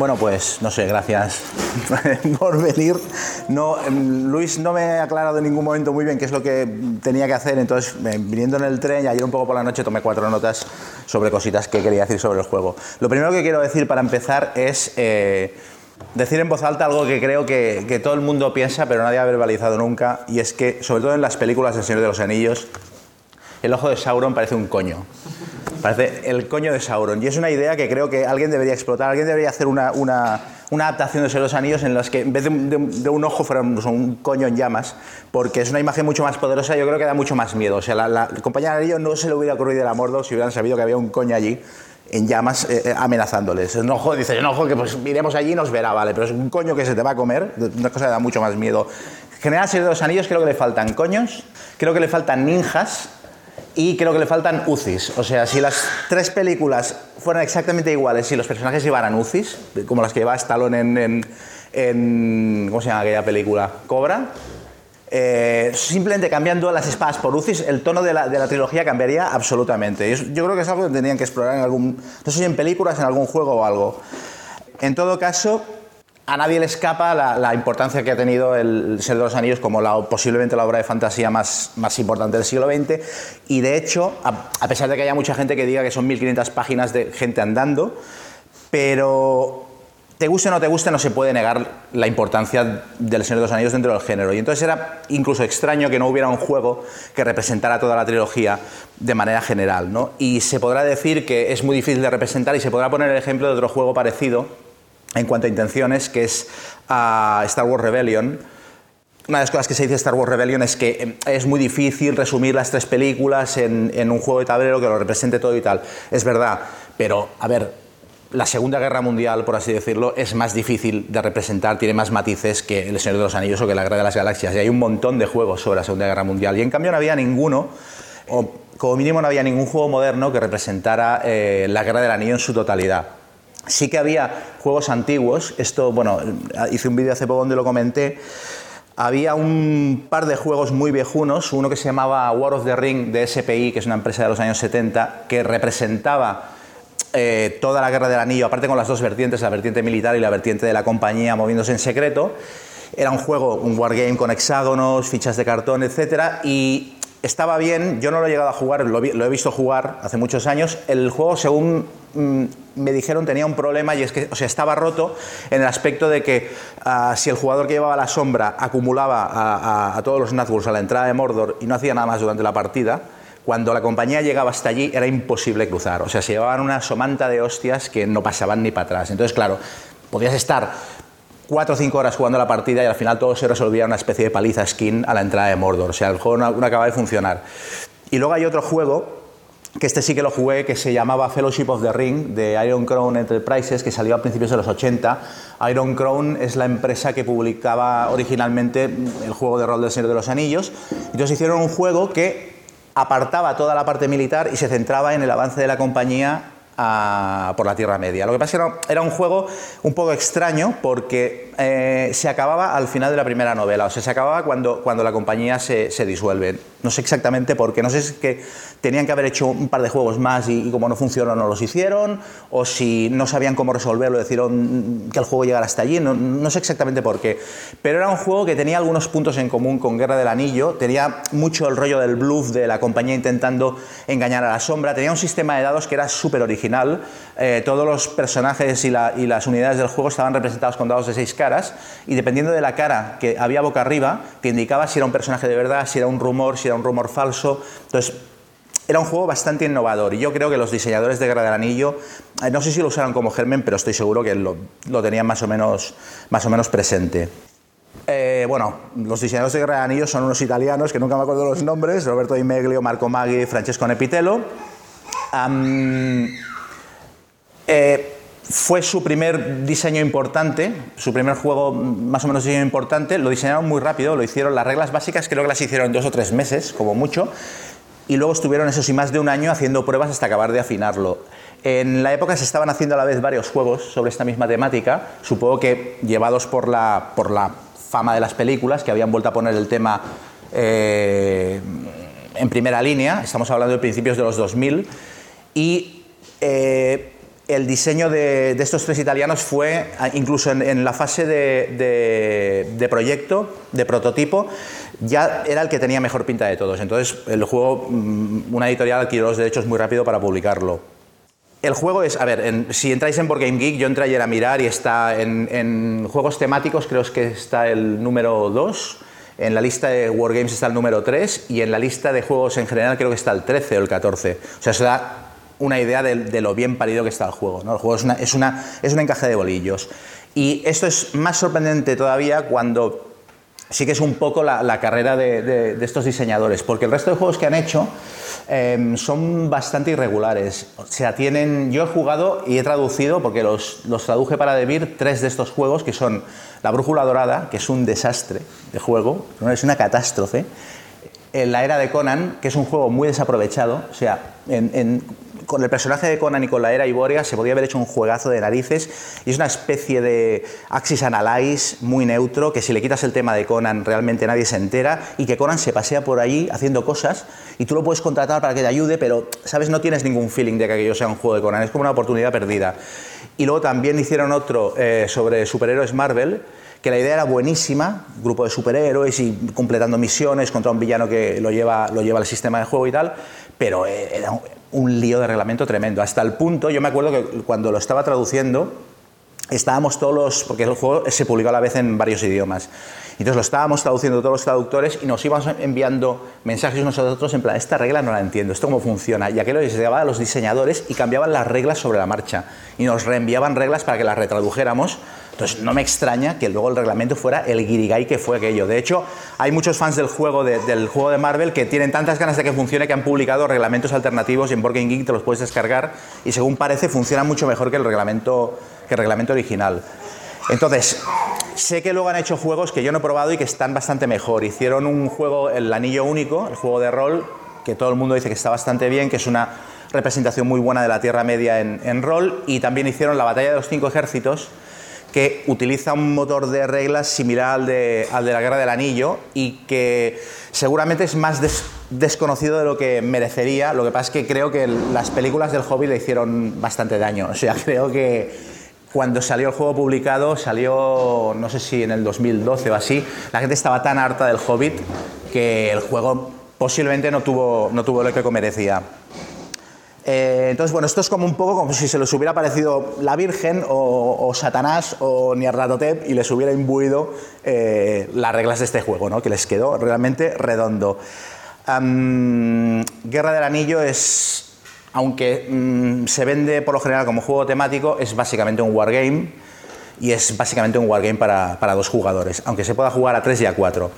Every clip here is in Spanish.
Bueno, pues no sé, gracias por venir. No, em, Luis no me ha aclarado en ningún momento muy bien qué es lo que tenía que hacer, entonces eh, viniendo en el tren ayer un poco por la noche tomé cuatro notas sobre cositas que quería decir sobre el juego. Lo primero que quiero decir para empezar es eh, decir en voz alta algo que creo que, que todo el mundo piensa pero nadie ha verbalizado nunca y es que, sobre todo en las películas del Señor de los Anillos, el ojo de Sauron parece un coño. Parece el coño de Sauron. Y es una idea que creo que alguien debería explotar, alguien debería hacer una, una, una adaptación de los Anillos en las que en vez de, de- de un ojo fuera un, un coño en llamas, porque es una imagen mucho más poderosa, yo creo que da mucho más miedo. O sea, la, la compañía de Anillo no se le hubiera ocurrido a Mordor si hubieran sabido que había un coño allí en llamas eh, eh, amenazándoles. Un ojo, dices, un ojo que pues iremos allí y nos verá, vale, pero es un coño que se te va a comer, una cosa que da mucho más miedo. En general, Señor de los Anillos creo que le faltan coños, creo que le faltan ninjas, y creo que le faltan UCIs. O sea, si las tres películas fueran exactamente iguales, si los personajes llevaran UCIs, como las que lleva Stallone en, en, ¿cómo se llama aquella película? Cobra. eh, simplemente cambiando las espadas por UCIs, el tono de la, de la trilogía cambiaría absolutamente. Y es- yo creo que es algo que tendrían que explorar en algún, no sé si en películas, en algún juego o algo. En todo caso, a nadie le escapa la, importancia que ha tenido el Ser de los Anillos como la, posiblemente la obra de fantasía más, importante del siglo XX. Y de hecho, a, a pesar de que haya mucha gente que diga que son 1500 páginas de gente andando, pero te guste o no te guste, no se puede negar la importancia del Señor de los Anillos dentro del género. Y entonces era incluso extraño que no hubiera un juego que representara toda la trilogía de manera general. ¿no? Y se podrá decir que es muy difícil de representar y se podrá poner el ejemplo de otro juego parecido en cuanto a intenciones, que es ah, Star Wars Rebellion. Una de las cosas que se dice Star Wars Rebellion es que eh, es muy difícil resumir las tres películas en, en un juego de tablero que lo represente todo y tal. Es verdad, pero a ver, la Segunda Guerra Mundial, por así decirlo, es más difícil de representar, tiene más matices que El Señor de los Anillos o que La Guerra de las Galaxias. Y hay un montón de juegos sobre la Segunda Guerra Mundial. Y en cambio no había ninguno, o como mínimo no había ningún juego moderno que representara eh, la Guerra del Anillo en su totalidad. Sí que había juegos antiguos, esto, bueno, hice un vídeo hace poco donde lo comenté, había un par de juegos muy viejunos, uno que se llamaba War of the Ring de SPI, que es una empresa de los años 70, que representaba eh, toda la guerra del anillo, aparte con las dos vertientes, la vertiente militar y la vertiente de la compañía moviéndose en secreto. Era un juego, un wargame con hexágonos, fichas de cartón, etcétera, y estaba bien, yo no lo he llegado a jugar, lo, he visto jugar hace muchos años. El juego, según mm, me dijeron, tenía un problema y es que, o sea, estaba roto en el aspecto de que ah, si el jugador que llevaba la sombra acumulaba a, a- todos los Nazgûl a la entrada de Mordor y no hacía nada más durante la partida, cuando la compañía llegaba hasta allí era imposible cruzar. O sea, se llevaban una somanta de hostias que no pasaban ni para atrás. Entonces, claro, podías estar cuatro o cinco horas jugando la partida y al final todo se resolvía en una especie de paliza skin a la entrada de Mordor. O sea, el juego no, no acababa de funcionar. Y luego hay otro juego que este sí que lo jugué, que se llamaba Fellowship of the Ring, de Iron Crown Enterprises, que salió a principios de los 80. Iron Crown es la empresa que publicaba originalmente el juego de rol del Señor de los Anillos. Entonces hicieron un juego que apartaba toda la parte militar y se centraba en el avance de la compañía a- por la Tierra Media. Lo que pasa es que era, era un juego un poco extraño porque eh, se acababa al final de la primera novela, o se acababa cuando, cuando la compañía se, se disuelve. No sé exactamente por qué, no sé si que tenían que haber hecho un par de juegos más y, y como no funcionó no los hicieron, o si no sabían cómo resolverlo, decidieron que el juego llegara hasta allí, no, no sé exactamente por qué. Pero era un juego que tenía algunos puntos en común con Guerra del Anillo, tenía mucho el rollo del bluff de la compañía intentando engañar a la sombra, tenía un sistema de dados que era súper original, eh, todos los personajes y, la- y las unidades del juego estaban representados con dados de seis caras, y dependiendo de la cara que había boca arriba, te indicaba si era un personaje de verdad, si era un rumor, si era un rumor falso. Entonces, era un juego bastante innovador y yo creo que los diseñadores de Guerra del Anillo, eh, no sé si lo usaron como germen, pero estoy seguro que lo, lo tenían más o menos, más o menos presente. Eh, bueno, los diseñadores de Guerra del Anillo son unos italianos que nunca me acuerdo los nombres, Roberto Di Meglio, Marco Maggi, Francesco Nepitello. Eh, fue su primer diseño importante, su primer juego más o menos diseño importante, lo diseñaron muy rápido, lo hicieron, las reglas básicas creo que las hicieron en dos o tres meses, como mucho, y luego estuvieron, eso sí, más de un año haciendo pruebas hasta acabar de afinarlo. En la época se estaban haciendo a la vez varios juegos sobre esta misma temática, supongo que llevados por la, por la fama de las películas, que habían vuelto a poner el tema eh, en primera línea, estamos hablando de principios de los 2000, y eh, el diseño de, estos tres italianos fue, incluso en, la fase de, proyecto, de prototipo, ya era el que tenía mejor pinta de todos. Entonces, el juego, mm, una editorial adquirió los derechos muy rápido para publicarlo. El juego es, a ver, si entráis en Board Game Geek, yo entré ayer a mirar y está en, juegos temáticos, creo que está el número 2, en la lista de Wargames está el número 3 y en la lista de juegos en general creo que está el 13 o el 14. O sea, se da una idea de, lo bien parido que está el juego. ¿no? El juego es, una, es, es un encaje de bolillos. Y esto es más sorprendente todavía cuando sigues un poco la, carrera de, estos diseñadores, porque el resto de juegos que han hecho em, son bastante irregulares. O sea, tienen, yo he jugado y he traducido, porque los, los traduje para Debir, tres de estos juegos, que son La Brújula Dorada, que es un desastre de juego, es una catástrofe. En la era de Conan, que es un juego muy desaprovechado, o sea, con el personaje de Conan y con la era Iboria se podía haber hecho un juegazo de narices y es una especie de Axis Analyze muy neutro que si le quitas el tema de Conan realmente nadie se entera y que Conan se pasea por allí haciendo cosas y tú lo puedes contratar para que te ayude, pero sabes no tienes ningún feeling de que aquello sea un juego de Conan, es como una oportunidad perdida. Y luego también hicieron otro eh, sobre superhéroes Marvel que la idea era buenísima, grupo de superhéroes y completando misiones contra un villano que lo lleva, lo lleva al sistema de juego y tal, pero eh, era un lío de reglamento tremendo. Hasta el punto, yo me acuerdo que cuando lo estaba traduciendo, estábamos todos los, porque el juego se publicó a la vez en varios idiomas, entonces lo estábamos traduciendo todos los traductores y nos íbamos enviando mensajes unos a otros en plan, esta regla no la entiendo, esto cómo funciona, y aquello llegaba a los diseñadores y cambiaban las reglas sobre la marcha. Y nos reenviaban reglas para que las retradujéramos entonces no me extraña que luego el reglamento fuera el guirigay que fue aquello. De hecho, hay muchos fans del juego de, del juego de Marvel que tienen tantas ganas de que funcione que han publicado reglamentos alternativos y en Board Geek te los puedes descargar y según parece funciona mucho mejor que el reglamento, que reglamento original. Entonces, sé que luego han hecho juegos que yo no he probado y que están bastante mejor. Hicieron un juego, el Anillo Único, el juego de rol, que todo el mundo dice que está bastante bien, que es una representación muy buena de la Tierra Media en, en rol, y también hicieron la Batalla de los Cinco Ejércitos, que utiliza un motor de reglas similar al de, al de la Guerra del Anillo y que seguramente es más desconocido de lo que merecería. Lo que pasa es que creo que las películas del Hobbit le hicieron bastante daño. O sea, creo que cuando salió el juego publicado, salió, no sé si en el 2012 o así, la gente estaba tan harta del Hobbit que el juego posiblemente no tuvo, no tuvo lo que merecía. Eh, entonces, bueno, esto es como un poco como si se les hubiera parecido la Virgen o, Satanás o Nyarlathotep y les hubiera imbuido eh, las reglas de este juego, ¿no? que les quedó realmente redondo. Guerra del Anillo es, aunque mm, se vende por lo general como juego temático, es básicamente un wargame y es básicamente un wargame para, para dos jugadores, aunque se pueda jugar a tres y a cuatro.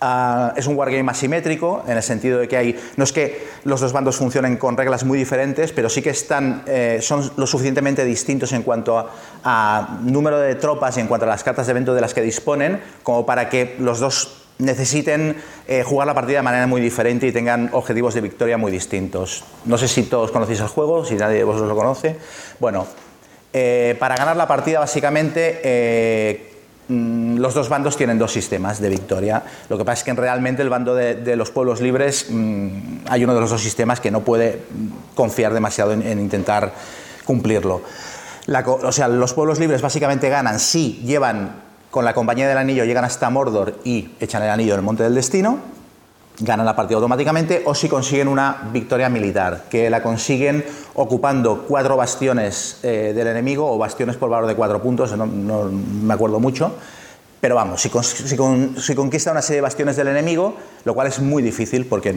Ah, es un wargame asimétrico en el sentido de que hay, no es que los dos bandos funcionen con reglas muy diferentes, pero sí que están, eh, son lo suficientemente distintos en cuanto a, número de tropas y en cuanto a las cartas de evento de las que disponen, como para que los dos necesiten eh, jugar la partida de manera muy diferente y tengan objetivos de victoria muy distintos. No sé si todos conocéis el juego, si nadie de vosotros lo conoce. Bueno, eh, para ganar la partida básicamente los dos bandos tienen dos sistemas de victoria. Lo que pasa es que realmente el bando de, los pueblos libres mm, hay uno de los dos sistemas que no puede confiar demasiado en, intentar cumplirlo. o sea, los pueblos libres básicamente ganan si llevan con la compañía del anillo, llegan hasta Mordor y echan el anillo en el monte del destino, ganan la partida automáticamente, o si consiguen una victoria militar, que la consiguen ocupando cuatro bastiones eh, del enemigo o bastiones por valor de cuatro puntos, no, me acuerdo mucho. Pero vamos, si, si, conquista una serie de bastiones del enemigo, lo cual es muy difícil porque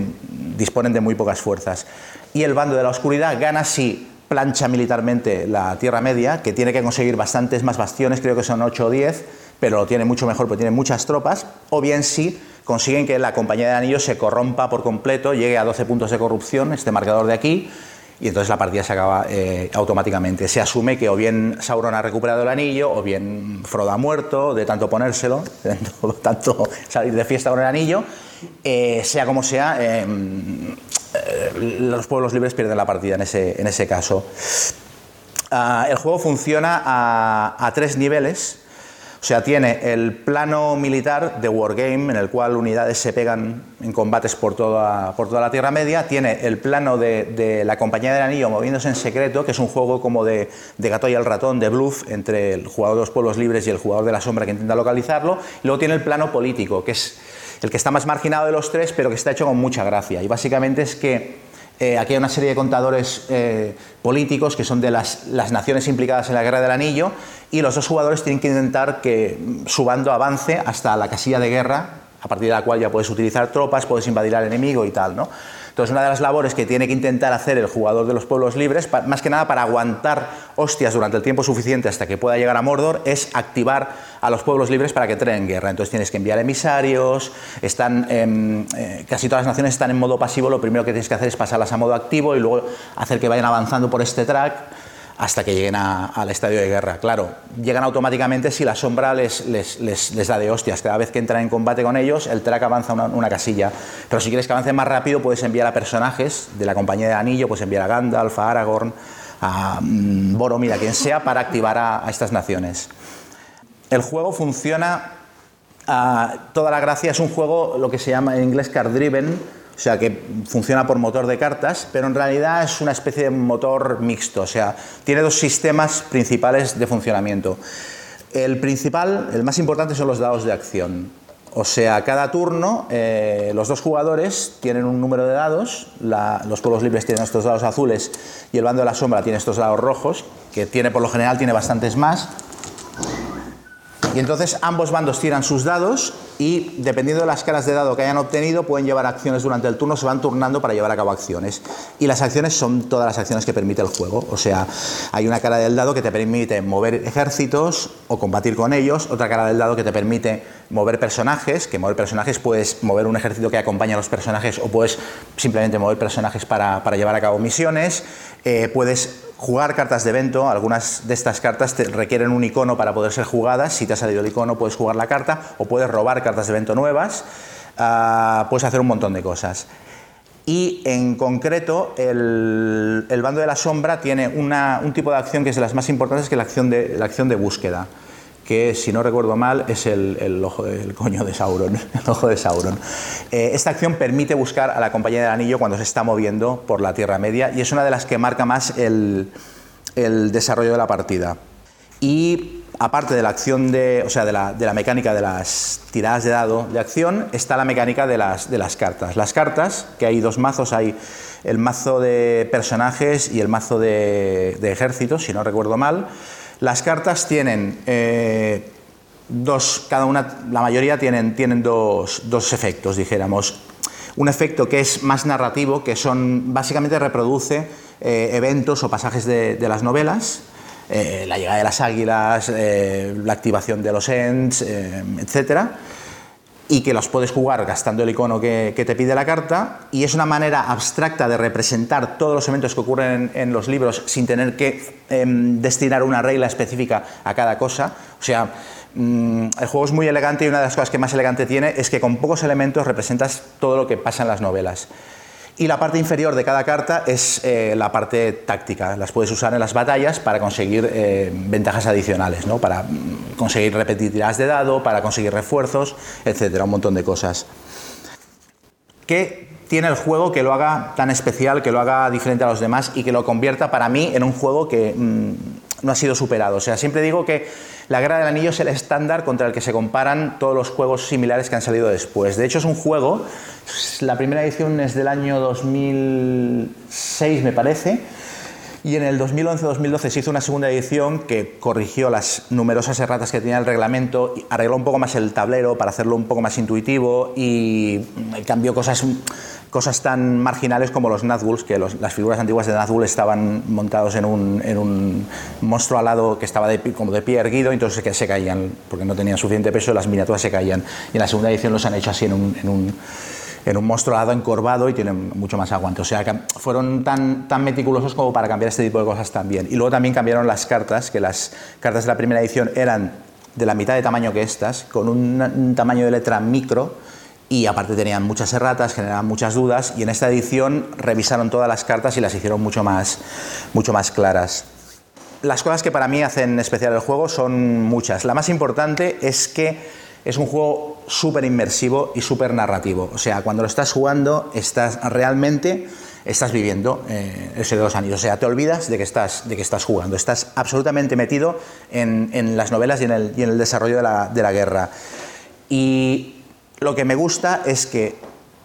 disponen de muy pocas fuerzas. Y el bando de la oscuridad gana si plancha militarmente la Tierra Media, que tiene que conseguir bastantes más bastiones, creo que son 8 o 10, pero lo tiene mucho mejor porque tiene muchas tropas, o bien si consiguen que la compañía de anillos se corrompa por completo, llegue a 12 puntos de corrupción, este marcador de aquí, y entonces la partida se acaba eh, automáticamente. Se asume que o bien Sauron ha recuperado el anillo, o bien Frodo ha muerto de tanto ponérselo, de tanto, salir de fiesta con el anillo. Eh, sea como sea, eh, los pueblos libres pierden la partida en ese, en ese caso. Ah, el juego funciona a, a tres niveles O sea, tiene el plano militar de Wargame, en el cual unidades se pegan en combates por toda, por toda la Tierra Media. Tiene el plano de, la Compañía del Anillo moviéndose en secreto, que es un juego como de, de, gato y el ratón, de bluff, entre el jugador de los pueblos libres y el jugador de la sombra que intenta localizarlo. Y luego tiene el plano político, que es el que está más marginado de los tres, pero que está hecho con mucha gracia. Y básicamente es que eh, aquí hay una serie de contadores eh, políticos que son de las, naciones implicadas en la Guerra del Anillo y los dos jugadores tienen que intentar que su bando avance hasta la casilla de guerra, a partir de la cual ya puedes utilizar tropas, puedes invadir al enemigo y tal, ¿no? Entonces, una de las labores que tiene que intentar hacer el jugador de los pueblos libres, más que nada para aguantar hostias durante el tiempo suficiente hasta que pueda llegar a Mordor, es activar a los pueblos libres para que entren en guerra. Entonces tienes que enviar emisarios, están, em, eh, casi todas las naciones están en modo pasivo, lo primero que tienes que hacer es pasarlas a modo activo y luego hacer que vayan avanzando por este track hasta que lleguen al estadio de guerra. Claro, llegan automáticamente si la sombra les, les, da de hostias. Cada vez que entran en combate con ellos, el track avanza una, casilla. Pero si quieres que avance más rápido, puedes enviar a personajes de la compañía de anillo, puedes enviar a Gandalf, a Aragorn, a mm, Boromir, a quien sea, para activar a, estas naciones. El juego funciona... Ah, toda la gracia es un juego, lo que se llama en inglés card driven, o sea que funciona por motor de cartas, pero en realidad es una especie de motor mixto, o sea, tiene dos sistemas principales de funcionamiento. El principal, el más importante son los dados de acción. O sea, cada turno eh, los dos jugadores tienen un número de dados, los pueblos libres tienen estos dados azules y el bando de la sombra tiene estos dados rojos, que tiene por lo general tiene bastantes más. Y entonces ambos bandos tiran sus dados y dependiendo de las caras de dado que hayan obtenido pueden llevar acciones durante el turno, se van turnando para llevar a cabo acciones. Y las acciones son todas las acciones que permite el juego. O sea, hay una cara del dado que te permite mover ejércitos o combatir con ellos, otra cara del dado que te permite mover personajes, que mover personajes puedes mover un ejército que acompaña a los personajes o puedes simplemente mover personajes para, llevar a cabo misiones, eh, puedes jugar cartas de evento, algunas de estas cartas te requieren un icono para poder ser jugadas, si te ha salido el icono puedes jugar la carta o puedes robar cartas de evento nuevas, ah, puedes hacer un montón de cosas. Y en concreto, el, bando de la sombra tiene un tipo de acción que es de las más importantes, que es la acción de, la acción de búsqueda que si no recuerdo mal es el, ojo del coño de Sauron, el ojo de Sauron. Eh, esta acción permite buscar a la compañía del anillo cuando se está moviendo por la Tierra Media y es una de las que marca más el, desarrollo de la partida. Y aparte de la acción de, o sea, de la, mecánica de las tiradas de dado de acción, está la mecánica de las, de las cartas. Las cartas, que hay dos mazos, hay el mazo de personajes y el mazo de, de ejércitos, si no recuerdo mal. Las cartas tienen eh, dos, cada una, la mayoría tienen, tienen dos, efectos, dijéramos. Un efecto que es más narrativo, que son básicamente reproduce eh, eventos o pasajes de, las novelas, eh, la llegada de las águilas, la activación de los ends, etcétera y que los puedes jugar gastando el icono que, te pide la carta y es una manera abstracta de representar todos los eventos que ocurren en, los libros sin tener que em, destinar una regla específica a cada cosa. O sea, mm, el juego es muy elegante y una de las cosas que más elegante tiene es que con pocos elementos representas todo lo que pasa en las novelas. Y la parte inferior de cada carta es eh, la parte táctica. Las puedes usar en las batallas para conseguir eh, ventajas adicionales, ¿no? para mm, conseguir repetir tiradas de dado, para conseguir refuerzos, etcétera, un montón de cosas. ¿Qué tiene el juego que lo haga tan especial, que lo haga diferente a los demás y que lo convierta para mí en un juego que mm, no ha sido superado? O sea, siempre digo que la Guerra del Anillo es el estándar contra el que se comparan todos los juegos similares que han salido después. De hecho, es un juego, la primera edición es del año 2006, me parece, y en el 2011-2012 se hizo una segunda edición que corrigió las numerosas erratas que tenía el reglamento, arregló un poco más el tablero para hacerlo un poco más intuitivo y cambió cosas cosas tan marginales como los Nazguls, que las figuras antiguas de Nazgul estaban montados en un, en un monstruo alado que estaba de, como de pie erguido, entonces se, se caían, porque no tenían suficiente peso, las miniaturas se caían. Y en la segunda edición los han hecho así en un, en un, en un monstruo alado encorvado y tienen mucho más aguante. O sea, que fueron tan, tan meticulosos como para cambiar este tipo de cosas también. Y luego también cambiaron las cartas, que las cartas de la primera edición eran de la mitad de tamaño que estas, con un tamaño de letra micro, y aparte tenían muchas erratas, generaban muchas dudas y en esta edición revisaron todas las cartas y las hicieron mucho más, mucho más claras. las cosas que para mí hacen especial el juego son muchas. La más importante es que es un juego súper inmersivo y súper narrativo. O sea, cuando lo estás jugando, estás realmente estás viviendo eh, ese de los Anillos. O sea, te olvidas de que estás, de que estás jugando. Estás absolutamente metido en, las novelas y en, el, desarrollo de la, de la guerra. Y lo que me gusta es que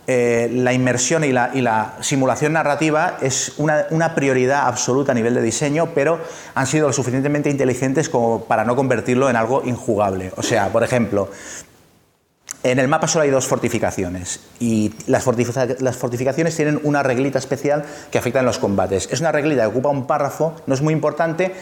eh, la inmersión y la, simulación narrativa es una, prioridad absoluta a nivel de diseño, pero han sido lo suficientemente inteligentes como para no convertirlo en algo injugable. O sea, por ejemplo, en el mapa solo hay dos fortificaciones y las, fortificaciones tienen una reglita especial que afecta en los combates. Es una reglita que ocupa un párrafo, no es muy importante,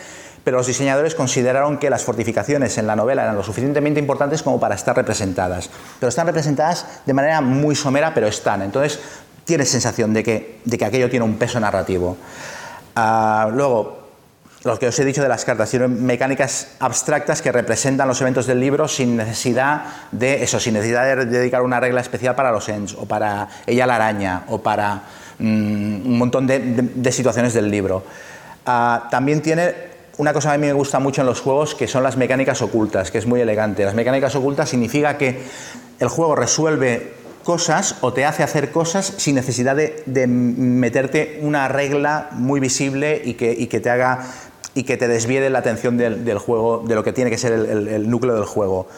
pero los diseñadores consideraron que las fortificaciones en la novela eran lo suficientemente importantes como para estar representadas. Pero están representadas de manera muy somera, pero están. Entonces tienes sensación de que, de que aquello tiene un peso narrativo. Ah, luego, lo que os he dicho de las cartas, tienen mecánicas abstractas que representan los eventos del libro sin necesidad de eso, sin necesidad de dedicar una regla especial para los Ents, o para ella la araña, o para mm, un montón de, situaciones del libro. Ah, también tiene una cosa que a mí me gusta mucho en los juegos, que son las mecánicas ocultas, que es muy elegante. Las mecánicas ocultas significa que el juego resuelve cosas o te hace hacer cosas sin necesidad de, meterte una regla muy visible y que, te haga y que te desvíe la atención del, juego, de lo que tiene que ser el, núcleo del juego.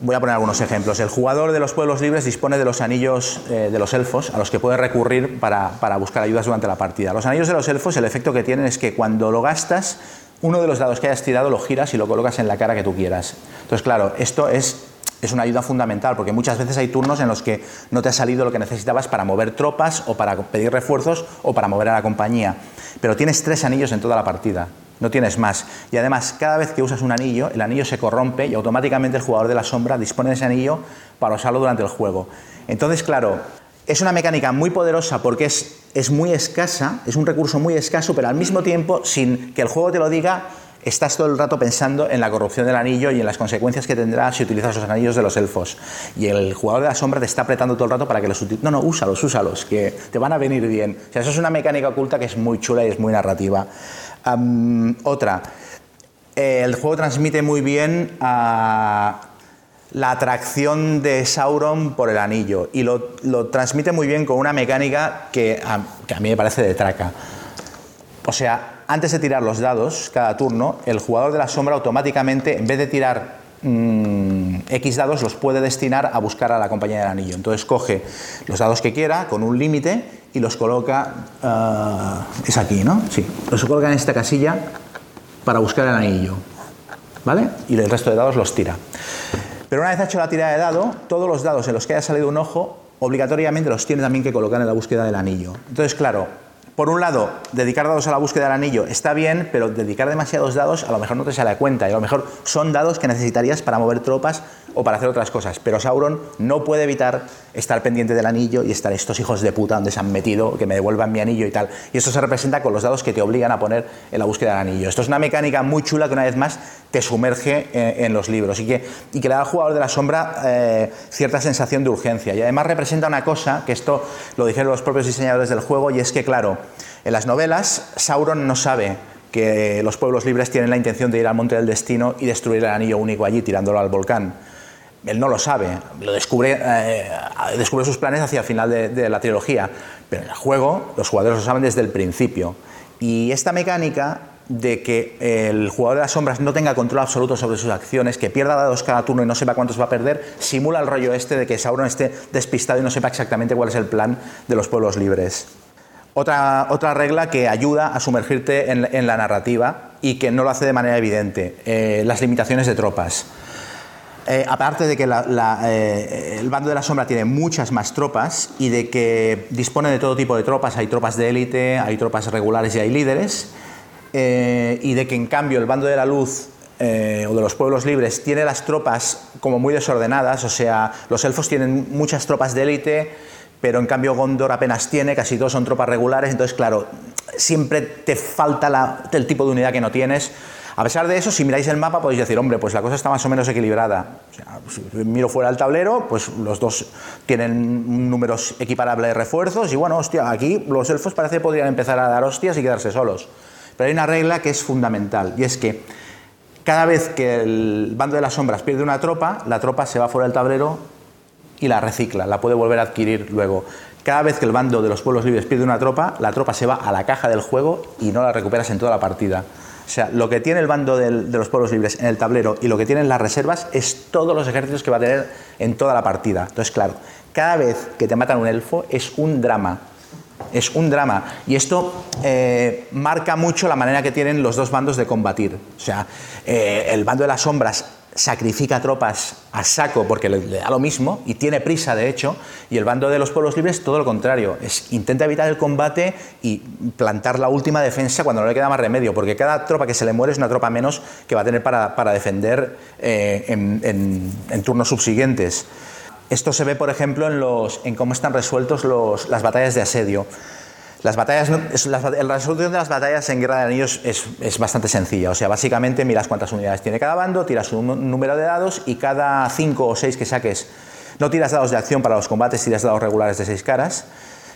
Voy a poner algunos ejemplos. El jugador de los pueblos libres dispone de los anillos eh, de los elfos a los que puede recurrir para, para buscar ayudas durante la partida. Los anillos de los elfos, el efecto que tienen es que cuando lo gastas, uno de los dados que hayas tirado lo giras y lo colocas en la cara que tú quieras. Entonces, claro, esto es, es una ayuda fundamental, porque muchas veces hay turnos en los que no te ha salido lo que necesitabas para mover tropas o para pedir refuerzos o para mover a la compañía. Pero tienes tres anillos en toda la partida, no tienes más. Y además, cada vez que usas un anillo, el anillo se corrompe y automáticamente el jugador de la sombra dispone de ese anillo para usarlo durante el juego. Entonces, claro, es una mecánica muy poderosa porque es, es muy escasa, es un recurso muy escaso, pero al mismo tiempo, sin que el juego te lo diga, estás todo el rato pensando en la corrupción del anillo y en las consecuencias que tendrá si utilizas los anillos de los elfos. Y el jugador de la sombra te está apretando todo el rato para que los utilices. No, no, úsalos, úsalos, que te van a venir bien. O sea, eso es una mecánica oculta que es muy chula y es muy narrativa. otra, el juego transmite muy bien a la atracción de Sauron por el anillo y lo, transmite muy bien con una mecánica que a, mí me parece de traca. O sea, antes de tirar los dados cada turno, el jugador de la sombra automáticamente, en vez de tirar mm, X dados, los puede destinar a buscar a la compañía del anillo. Entonces coge los dados que quiera con un límite y los coloca. Ah, es aquí, ¿no? Sí. Los coloca en esta casilla para buscar el anillo. ¿Vale? Y el resto de dados los tira. Pero una vez hecho la tirada de dado, todos los dados en los que haya salido un ojo, obligatoriamente los tiene también que colocar en la búsqueda del anillo. Entonces, claro, por un lado, dedicar dados a la búsqueda del anillo está bien, pero dedicar demasiados dados a lo mejor no te sale cuenta y a lo mejor son dados que necesitarías para mover tropas o para hacer otras cosas. Pero Sauron no puede evitar estar pendiente del anillo y estar estos hijos de puta donde se han metido, que me devuelvan mi anillo y tal. Y esto se representa con los dados que te obligan a poner en la búsqueda del anillo. Esto es una mecánica muy chula que una vez más te sumerge en, los libros y que, y que le da al jugador de la sombra eh, cierta sensación de urgencia. Y además representa una cosa, que esto lo dijeron los propios diseñadores del juego, y es que, claro, en las novelas Sauron no sabe que los pueblos libres tienen la intención de ir al Monte del Destino y destruir el anillo único allí, tirándolo al volcán él no lo sabe, lo descubre, eh, sus planes hacia el final de, la trilogía, pero en el juego los jugadores lo saben desde el principio. Y esta mecánica de que el jugador de las sombras no tenga control absoluto sobre sus acciones, que pierda dados cada turno y no sepa cuántos va a perder, simula el rollo este de que Sauron esté despistado y no sepa exactamente cuál es el plan de los pueblos libres. Otra, otra regla que ayuda a sumergirte en, la narrativa y que no lo hace de manera evidente, eh, las limitaciones de tropas. Eh, aparte de que eh, el bando de la sombra tiene muchas más tropas y de que dispone de todo tipo de tropas, hay tropas de élite, hay tropas regulares y hay líderes, eh, y de que en cambio el bando de la luz o de los pueblos libres tiene las tropas como muy desordenadas, o sea, los elfos tienen muchas tropas de élite, pero en cambio Gondor apenas tiene, casi todos son tropas regulares, entonces claro, siempre te falta el tipo de unidad que no tienes. A pesar de eso, si miráis el mapa podéis decir, hombre, pues la cosa está más o menos equilibrada. si miro fuera del tablero, pues los dos tienen números equiparables de refuerzos y bueno, hostia, aquí los elfos parece que podrían empezar a dar hostias y quedarse solos. Pero hay una regla que es fundamental y es que cada vez que el bando de las sombras pierde una tropa, la tropa se va fuera del tablero y la recicla, la puede volver a adquirir luego. Cada vez que el bando de los pueblos libres pierde una tropa, la tropa se va a la caja del juego y no la recuperas en toda la partida. O sea, lo que tiene el bando de los pueblos libres en el tablero y lo que tienen las reservas es todos los ejércitos que va a tener en toda la partida. Entonces, claro, cada vez que te matan un elfo es un drama. Es un drama. Y esto eh, marca mucho la manera que tienen los dos bandos de combatir. O sea, eh, el bando de las sombras sacrifica tropas a saco porque le, da lo mismo y tiene prisa de hecho y el bando de los pueblos libres todo lo contrario. Es intenta evitar el combate y plantar la última defensa cuando no le queda más remedio porque cada tropa que se le muere es una tropa menos que va a tener para, defender eh, en, turnos subsiguientes. Esto se ve por ejemplo en, los, en cómo están resueltos las batallas de asedio las batallas, la, resolución de las batallas en Guerra de Anillos es, bastante sencilla. O sea, básicamente miras cuántas unidades tiene cada bando, tiras un número de dados y cada cinco o seis que saques, no tiras dados de acción para los combates, tiras dados regulares de seis caras.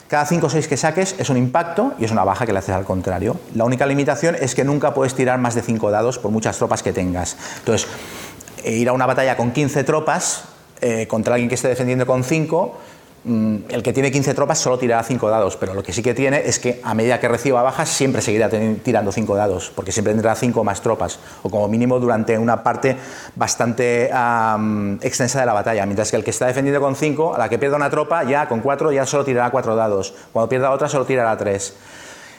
Cada cinco o seis que saques es un impacto y es una baja que le haces al contrario. La única limitación es que nunca puedes tirar más de cinco dados por muchas tropas que tengas. Entonces, eh, ir a una batalla con 15 tropas eh, contra alguien que esté defendiendo con 5 Mm, el que tiene 15 tropas solo tirará 5 dados, pero lo que sí que tiene es que a medida que reciba bajas siempre seguirá tirando 5 dados, porque siempre tendrá 5 más tropas, o como mínimo durante una parte bastante extensa de la batalla, mientras que el que está defendiendo con 5, a la que pierda una tropa, ya con 4 ya solo tirará 4 dados, cuando pierda otra solo tirará 3.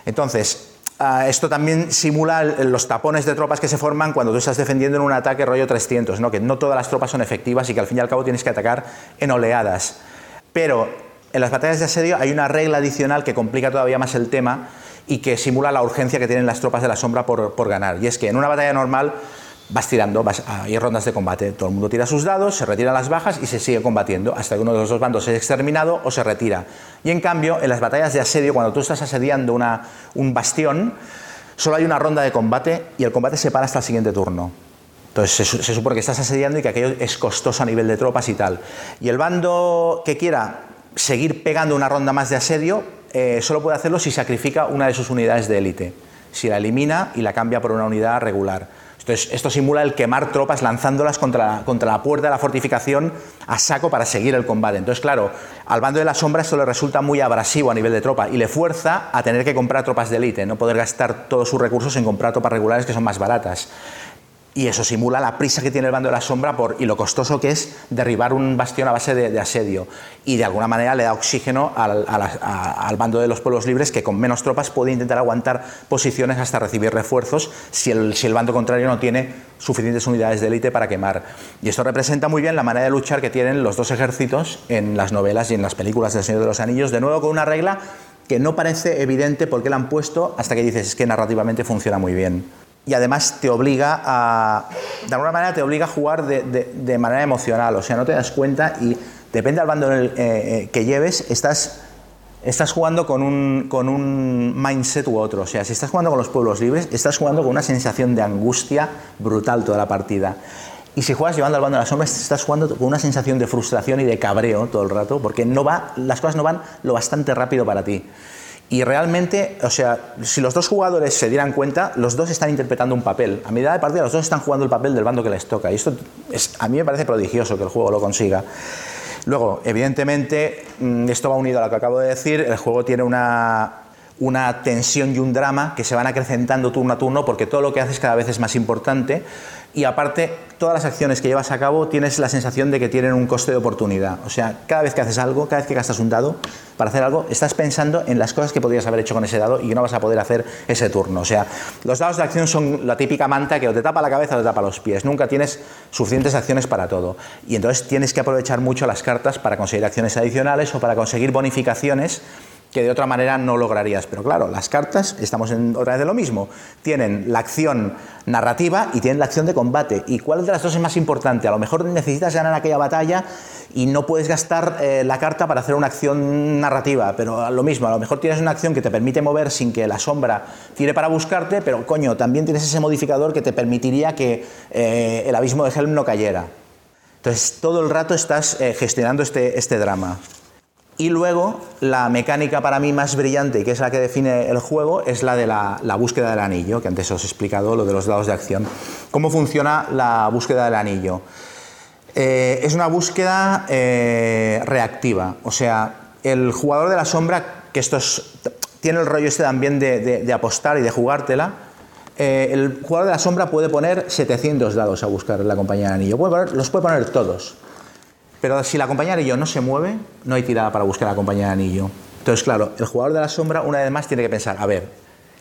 Entonces, ah, esto también simula los tapones de tropas que se forman cuando tú estás defendiendo en un ataque rollo 300, ¿no? que no todas las tropas son efectivas y que al fin y al cabo tienes que atacar en oleadas. Pero en las batallas de asedio hay una regla adicional que complica todavía más el tema y que simula la urgencia que tienen las tropas de la sombra por, ganar. Y es que en una batalla normal vas tirando, vas, hay rondas de combate, todo el mundo tira sus dados, se retiran las bajas y se sigue combatiendo hasta que uno de los dos bandos es exterminado o se retira. Y en cambio, en las batallas de asedio, cuando tú estás asediando un bastión, solo hay una ronda de combate y el combate se para hasta el siguiente turno. Entonces se, supone que estás asediando y que aquello es costoso a nivel de tropas y tal. Y el bando que quiera seguir pegando una ronda más de asedio eh, solo puede hacerlo si sacrifica una de sus unidades de élite, si la elimina y la cambia por una unidad regular. Entonces, esto simula el quemar tropas lanzándolas contra, contra la puerta de la fortificación a saco para seguir el combate. Entonces, claro, al bando de la sombra esto le resulta muy abrasivo a nivel de tropa y le fuerza a tener que comprar tropas de élite, no poder gastar todos sus recursos en comprar tropas regulares que son más baratas. Y eso simula la prisa que tiene el bando de la sombra por, y lo costoso que es derribar un bastión a base de, asedio. Y de alguna manera le da oxígeno al, bando de los pueblos libres que con menos tropas puede intentar aguantar posiciones hasta recibir refuerzos si el, si el bando contrario no tiene suficientes unidades de élite para quemar. Y esto representa muy bien la manera de luchar que tienen los dos ejércitos en las novelas y en las películas del Señor de los Anillos, de nuevo con una regla que no parece evidente por qué la han puesto hasta que dices es que narrativamente funciona muy bien y además te obliga a, de alguna manera te obliga a jugar de, manera emocional, o sea, no te das cuenta y depende del bando eh, eh, que lleves, estás, estás jugando con un, con un mindset u otro, o sea, si estás jugando con los pueblos libres, estás jugando con una sensación de angustia brutal toda la partida. Y si juegas llevando al bando de las sombras, estás jugando con una sensación de frustración y de cabreo todo el rato, porque no va, las cosas no van lo bastante rápido para ti. Y realmente, o sea, si los dos jugadores se dieran cuenta, los dos están interpretando un papel. A medida de partida, los dos están jugando el papel del bando que les toca. Y esto es, a mí me parece prodigioso que el juego lo consiga. Luego, evidentemente, mm, esto va unido a lo que acabo de decir, el juego tiene una, una tensión y un drama que se van acrecentando turno a turno porque todo lo que haces cada vez es más importante y aparte todas las acciones que llevas a cabo tienes la sensación de que tienen un coste de oportunidad. O sea, cada vez que haces algo, cada vez que gastas un dado para hacer algo, estás pensando en las cosas que podrías haber hecho con ese dado y que no vas a poder hacer ese turno. O sea, los dados de acción son la típica manta que o te tapa la cabeza o te tapa los pies. Nunca tienes suficientes acciones para todo. Y entonces tienes que aprovechar mucho las cartas para conseguir acciones adicionales o para conseguir bonificaciones que de otra manera no lograrías. Pero claro, las cartas, estamos en otra vez de lo mismo, tienen la acción narrativa y tienen la acción de combate. ¿Y cuál de las dos es más importante? A lo mejor necesitas ganar aquella batalla y no puedes gastar eh, la carta para hacer una acción narrativa, pero lo mismo, a lo mejor tienes una acción que te permite mover sin que la sombra tire para buscarte, pero coño, también tienes ese modificador que te permitiría que eh, el abismo de Helm no cayera. Entonces, todo el rato estás eh, gestionando este, este drama. Y luego, la mecánica para mí más brillante, que es la que define el juego, es la de la, búsqueda del anillo, que antes os he explicado, lo de los dados de acción. ¿Cómo funciona la búsqueda del anillo? Eh, es una búsqueda eh, reactiva, o sea, el jugador de la sombra, que esto tiene el rollo este también de, apostar y de jugártela, eh, el jugador de la sombra puede poner 700 dados a buscar la compañía del anillo, los puede poner todos. Pero si la compañía de anillo no se mueve, no hay tirada para buscar la compañía de anillo. Entonces, claro, el jugador de la sombra una vez más tiene que pensar, a ver,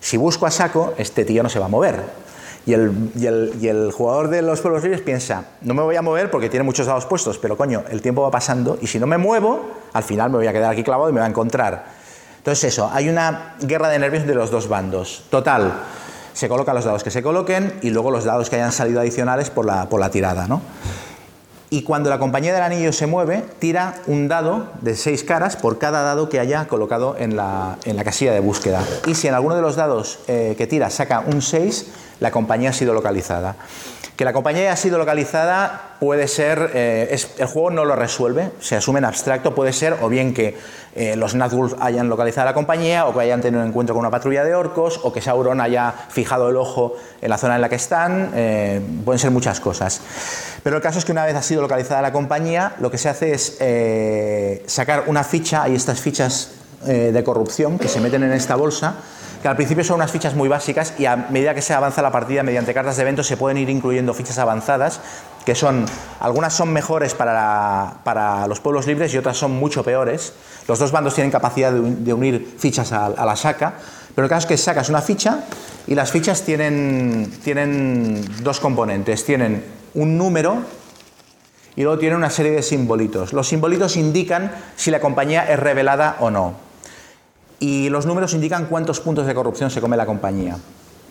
si busco a saco, este tío no se va a mover. Y el, y el, jugador de los pueblos libres piensa, no me voy a mover porque tiene muchos dados puestos, pero coño, el tiempo va pasando y si no me muevo, al final me voy a quedar aquí clavado y me va a encontrar. Entonces eso, hay una guerra de nervios de los dos bandos. Total, se colocan los dados que se coloquen y luego los dados que hayan salido adicionales por la, por la tirada. ¿no? Y cuando la compañía del anillo se mueve, tira un dado de seis caras por cada dado que haya colocado en la, casilla de búsqueda. Y si en alguno de los dados eh, que tira saca un 6, la compañía ha sido localizada. Que la compañía haya sido localizada puede ser, eh, el juego no lo resuelve, se asume en abstracto, puede ser o bien que eh, los Nazgûl hayan localizado a la compañía o que hayan tenido un encuentro con una patrulla de orcos o que Sauron haya fijado el ojo en la zona en la que están, eh, pueden ser muchas cosas. Pero el caso es que una vez ha sido localizada la compañía, lo que se hace es sacar una ficha, hay estas fichas de corrupción que se meten en esta bolsa, que al principio son unas fichas muy básicas y a medida que se avanza la partida mediante cartas de eventos se pueden ir incluyendo fichas avanzadas que son, algunas son mejores para, los pueblos libres y otras son mucho peores. Los dos bandos tienen capacidad de, unir fichas a, la saca, pero el caso es que sacas una ficha y las fichas tienen, tienen dos componentes. Tienen un número y luego tienen una serie de simbolitos. Los simbolitos indican si la compañía es revelada o no y los números indican cuántos puntos de corrupción se come la compañía.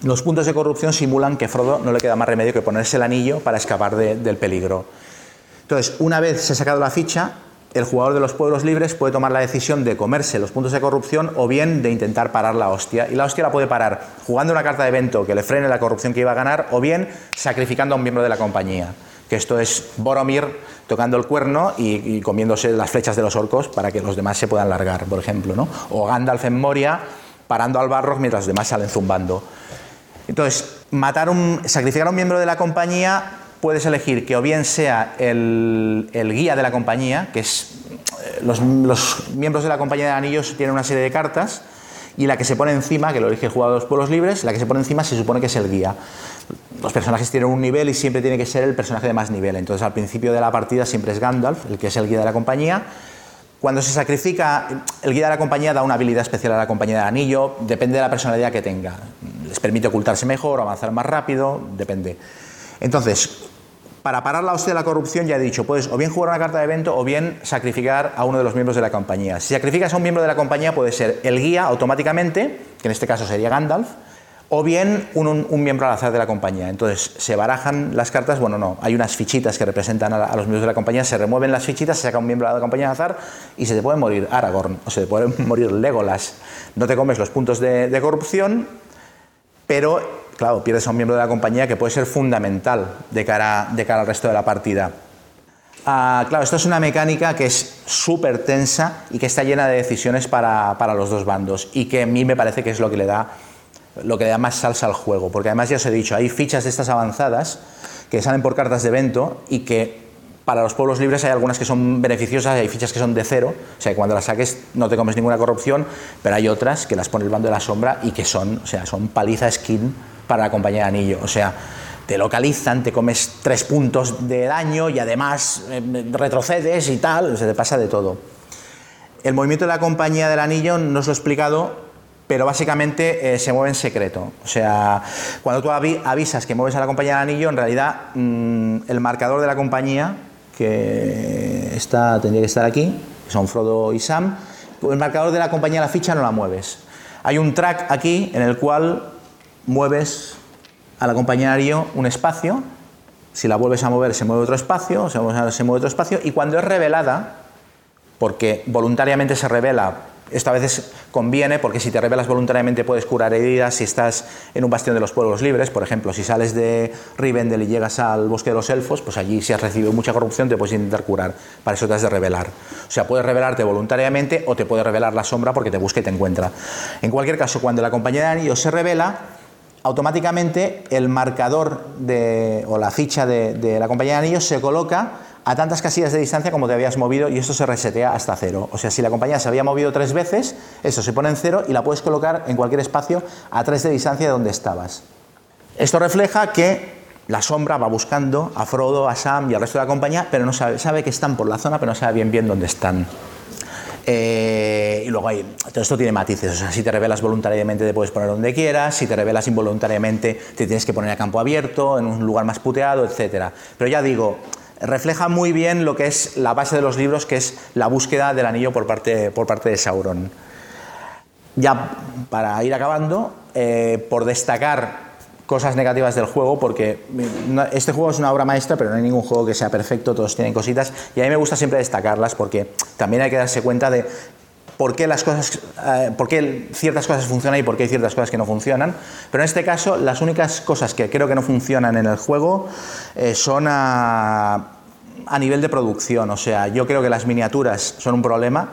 Los puntos de corrupción simulan que Frodo no le queda más remedio que ponerse el anillo para escapar del peligro. Entonces, una vez se ha sacado la ficha, el jugador de los pueblos libres puede tomar la decisión de comerse los puntos de corrupción o bien de intentar parar la hostia. Y la hostia la puede parar jugando una carta de evento que le frene la corrupción que iba a ganar o bien sacrificando a un miembro de la compañía que esto es Boromir tocando el cuerno y, comiéndose las flechas de los orcos para que los demás se puedan largar, por ejemplo, ¿no? O Gandalf en Moria parando al barro mientras los demás salen zumbando. Entonces, matar un, sacrificar a un miembro de la compañía puedes elegir que o bien sea el, guía de la compañía, que es eh, los, los, miembros de la compañía de anillos tienen una serie de cartas, y la que se pone encima, que lo elige el jugador de los pueblos libres, la que se pone encima se supone que es el guía los personajes tienen un nivel y siempre tiene que ser el personaje de más nivel. Entonces al principio de la partida siempre es Gandalf, el que es el guía de la compañía. Cuando se sacrifica, el guía de la compañía da una habilidad especial a la compañía del anillo, depende de la personalidad que tenga. Les permite ocultarse mejor, avanzar más rápido, depende. Entonces, para parar la hostia de la corrupción, ya he dicho, puedes o bien jugar una carta de evento o bien sacrificar a uno de los miembros de la compañía. Si sacrificas a un miembro de la compañía, puede ser el guía automáticamente, que en este caso sería Gandalf, o bien un, miembro al azar de la compañía. Entonces se barajan las cartas, bueno, no, hay unas fichitas que representan a, los miembros de la compañía, se remueven las fichitas, se saca un miembro de la compañía al azar y se te puede morir Aragorn o se te puede morir Legolas. No te comes los puntos de, corrupción, pero claro, pierdes a un miembro de la compañía que puede ser fundamental de cara, al resto de la partida. Ah, claro, esto es una mecánica que es súper tensa y que está llena de decisiones para, para los dos bandos y que a mí me parece que es lo que le da lo que le da más salsa al juego, porque además ya os he dicho, hay fichas de estas avanzadas que salen por cartas de evento y que para los pueblos libres hay algunas que son beneficiosas hay fichas que son de cero, o sea, que cuando las saques no te comes ninguna corrupción, pero hay otras que las pone el bando de la sombra y que son, o sea, son paliza skin para la compañía de anillo, o sea, te localizan, te comes tres puntos de daño y además eh, retrocedes y tal, se te pasa de todo. El movimiento de la compañía del anillo no os lo he explicado, pero básicamente eh, se mueve en secreto. O sea, cuando tú avisas que mueves a la compañía del anillo, en realidad mm, el marcador de la compañía, que está, tendría que estar aquí, son Frodo y Sam, el marcador de la compañía, la ficha, no la mueves. Hay un track aquí en el cual mueves a la compañía del anillo un espacio, si la vuelves a mover se mueve otro espacio, se mueve otro espacio, y cuando es revelada, porque voluntariamente se revela Esto a veces conviene porque si te revelas voluntariamente puedes curar heridas si estás en un bastión de los pueblos libres, por ejemplo, si sales de Rivendell y llegas al bosque de los elfos, pues allí si has recibido mucha corrupción te puedes intentar curar, para eso te has de revelar. O sea, puedes revelarte voluntariamente o te puede revelar la sombra porque te busca y te encuentra. En cualquier caso, cuando la compañía de anillos se revela, automáticamente el marcador de, o la ficha de, de la compañía de anillos se coloca a tantas casillas de distancia como te habías movido y esto se resetea hasta cero. O sea, si la compañía se había movido tres veces, eso se pone en cero y la puedes colocar en cualquier espacio a tres de distancia de donde estabas. Esto refleja que la sombra va buscando a Frodo, a Sam y al resto de la compañía, pero no sabe, sabe que están por la zona, pero no sabe bien bien dónde están. Eh, y luego hay, todo esto tiene matices, o sea, si te revelas voluntariamente te puedes poner donde quieras, si te revelas involuntariamente te tienes que poner a campo abierto, en un lugar más puteado, etc. Pero ya digo, refleja muy bien lo que es la base de los libros, que es la búsqueda del anillo por parte, por parte de Sauron. Ya para ir acabando, eh, por destacar cosas negativas del juego, porque este juego es una obra maestra, pero no hay ningún juego que sea perfecto, todos tienen cositas, y a mí me gusta siempre destacarlas, porque también hay que darse cuenta de por qué, las cosas, eh, por qué ciertas cosas funcionan y por qué hay ciertas cosas que no funcionan. Pero en este caso, las únicas cosas que creo que no funcionan en el juego eh, son a, nivel de producción. O sea, yo creo que las miniaturas son un problema.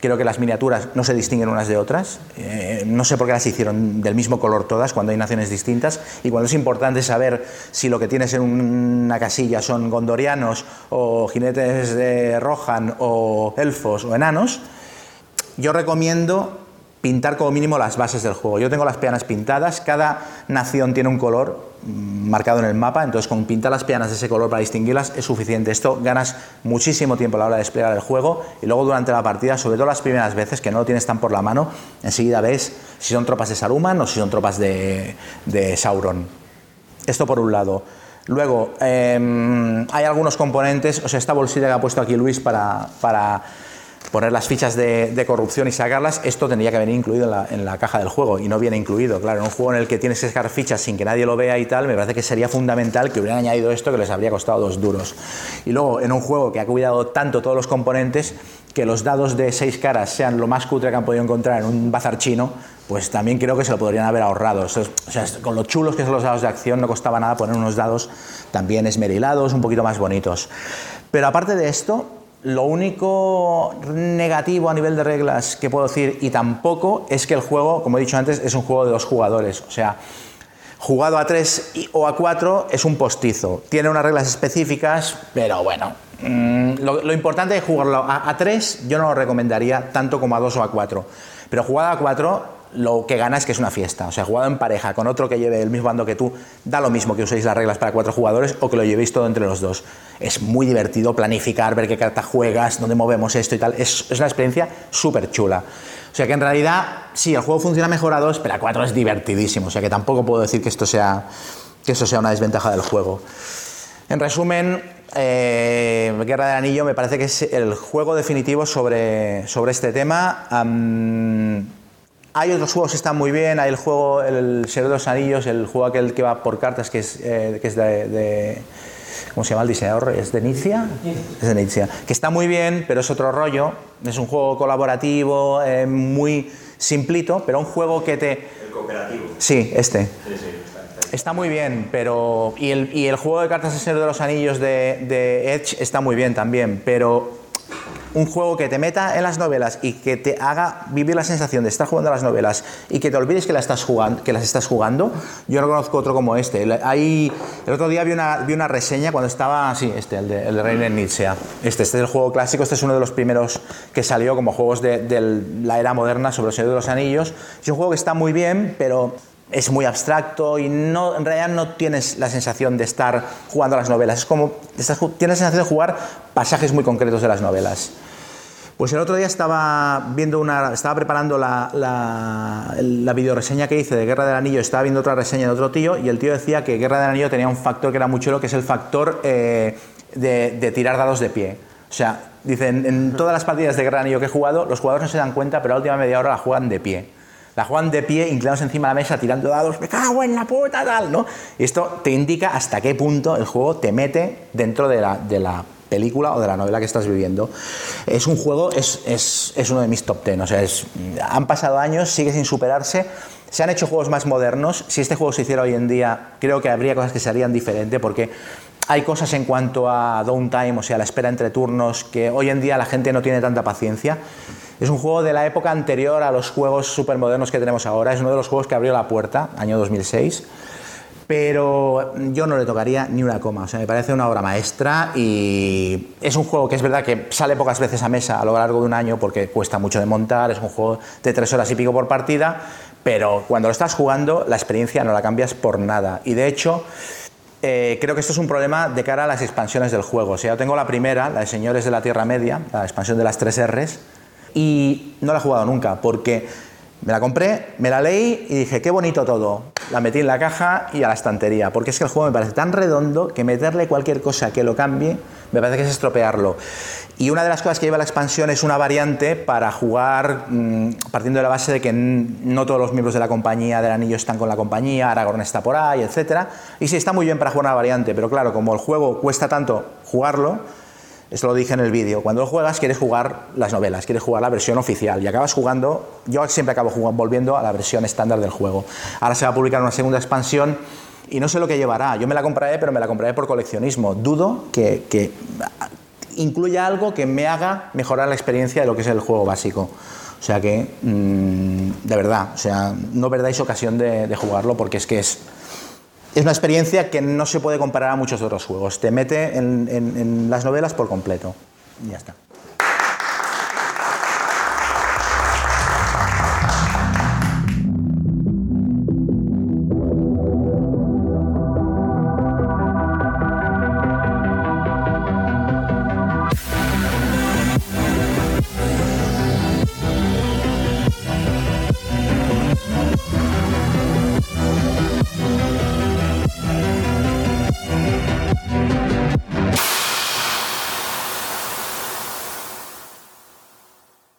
Creo que las miniaturas no se distinguen unas de otras. Eh, no sé por qué las hicieron del mismo color todas cuando hay naciones distintas. Y cuando es importante saber si lo que tienes en una casilla son gondorianos o jinetes de Rohan o elfos o enanos, yo recomiendo pintar como mínimo las bases del juego. Yo tengo las peanas pintadas, cada nación tiene un color mm, marcado en el mapa, entonces con pintar las peanas de ese color para distinguirlas es suficiente. Esto ganas muchísimo tiempo a la hora de desplegar el juego y luego durante la partida, sobre todo las primeras veces que no lo tienes tan por la mano, enseguida ves si son tropas de Saruman o si son tropas de, Sauron. Esto por un lado. Luego, em, hay algunos componentes, o sea, esta bolsilla que ha puesto aquí Luis para, para poner las fichas de, corrupción y sacarlas, esto tendría que venir incluido en la, caja del juego y no viene incluido. Claro, en un juego en el que tienes que sacar fichas sin que nadie lo vea y tal, me parece que sería fundamental que hubieran añadido esto que les habría costado dos duros. Y luego, en un juego que ha cuidado tanto todos los componentes, que los dados de seis caras sean lo más cutre que han podido encontrar en un bazar chino, pues también creo que se lo podrían haber ahorrado. O sea, con lo chulos que son los dados de acción, no costaba nada poner unos dados también esmerilados, un poquito más bonitos. Pero aparte de esto, lo único negativo a nivel de reglas que puedo decir, y tampoco, es que el juego, como he dicho antes, es un juego de dos jugadores. O sea, jugado a tres o a cuatro es un postizo. Tiene unas reglas específicas, pero bueno. Mm, lo, importante es jugarlo a, a tres, yo no lo recomendaría tanto como a dos o a cuatro. Pero jugado a cuatro lo que gana es que es una fiesta. O sea, jugado en pareja con otro que lleve el mismo bando que tú, da lo mismo que uséis las reglas para cuatro jugadores o que lo llevéis todo entre los dos. Es muy divertido planificar, ver qué carta juegas, dónde movemos esto y tal. Es, una experiencia súper chula. O sea que en realidad, sí, el juego funciona mejor a dos, pero a cuatro es divertidísimo. O sea que tampoco puedo decir que esto sea, que esto sea una desventaja del juego. En resumen, eh, Guerra del Anillo me parece que es el juego definitivo sobre, sobre este tema. Hay otros juegos que están muy bien, hay el juego El Señor de los Anillos, el juego aquel que va por cartas, que es, eh, que es de, ¿Cómo se llama el diseñador? ¿Es de Nizia? Es de Nizia. Que está muy bien, pero es otro rollo. Es un juego colaborativo, eh, muy simplito, pero un juego que te... El cooperativo. Sí, este. Sí, sí, está, muy bien, pero... Y el, y el, juego de cartas El Señor de los Anillos de, de Edge está muy bien también, pero un juego que te meta en las novelas y que te haga vivir la sensación de estar jugando a las novelas y que te olvides que, las estás jugando, que las estás jugando, yo no conozco otro como este. el otro día vi una, vi una reseña cuando estaba, sí, este, el de, el de Reiner Nietzsche. Este, este es el juego clásico, este es uno de los primeros que salió como juegos de, la era moderna sobre el Señor de los Anillos. Es un juego que está muy bien, pero es muy abstracto y no, en realidad no tienes la sensación de estar jugando a las novelas. Es como, tienes la sensación de jugar pasajes muy concretos de las novelas. Pues el otro día estaba viendo una, estaba preparando la, la, la videoreseña que hice de Guerra del Anillo, estaba viendo otra reseña de otro tío y el tío decía que Guerra del Anillo tenía un factor que era muy chulo, que es el factor eh, de, tirar dados de pie. O sea, dicen, en todas las partidas de Guerra del Anillo que he jugado, los jugadores no se dan cuenta, pero la última media hora la juegan de pie. La juegan de pie, inclinados encima de la mesa, tirando dados, me cago en la puta, tal, ¿no? Y esto te indica hasta qué punto el juego te mete dentro de la, de la película o de la novela que estás viviendo. Es un juego, es, es, es uno de mis top ten, o sea, es, han pasado años, sigue sin superarse. Se han hecho juegos más modernos. Si este juego se hiciera hoy en día, creo que habría cosas que se harían diferente porque hay cosas en cuanto a downtime, o sea, la espera entre turnos, que hoy en día la gente no tiene tanta paciencia. Es un juego de la época anterior a los juegos supermodernos que tenemos ahora. Es uno de los juegos que abrió la puerta, año 2006. Pero yo no le tocaría ni una coma. O sea, me parece una obra maestra y es un juego que es verdad que sale pocas veces a mesa a lo largo de un año porque cuesta mucho de montar. Es un juego de tres horas y pico por partida. Pero cuando lo estás jugando, la experiencia no la cambias por nada. Y de hecho, eh, creo que esto es un problema de cara a las expansiones del juego. O sea, yo tengo la primera, la de Señores de la Tierra Media, la expansión de las tres R's, y no la he jugado nunca porque me la compré, me la leí y dije, qué bonito todo. La metí en la caja y a la estantería, porque es que el juego me parece tan redondo que meterle cualquier cosa que lo cambie me parece que es estropearlo. Y una de las cosas que lleva la expansión es una variante para jugar mmm, partiendo de la base de que no todos los miembros de la compañía del anillo están con la compañía, Aragorn está por ahí, etc. Y sí, está muy bien para jugar una variante, pero claro, como el juego cuesta tanto jugarlo, esto lo dije en el vídeo, cuando lo juegas quieres jugar las novelas, quieres jugar la versión oficial y acabas jugando, yo siempre acabo jugando, volviendo a la versión estándar del juego. Ahora se va a publicar una segunda expansión y no sé lo que llevará, yo me la compraré, pero me la compraré por coleccionismo. Dudo que, que incluya algo que me haga mejorar la experiencia de lo que es el juego básico. O sea que, mmm, de verdad, o sea, no perdáis ocasión de jugarlo porque es que es, es una experiencia que no se puede comparar a muchos otros juegos. Te mete en, en, en las novelas por completo. Y ya está.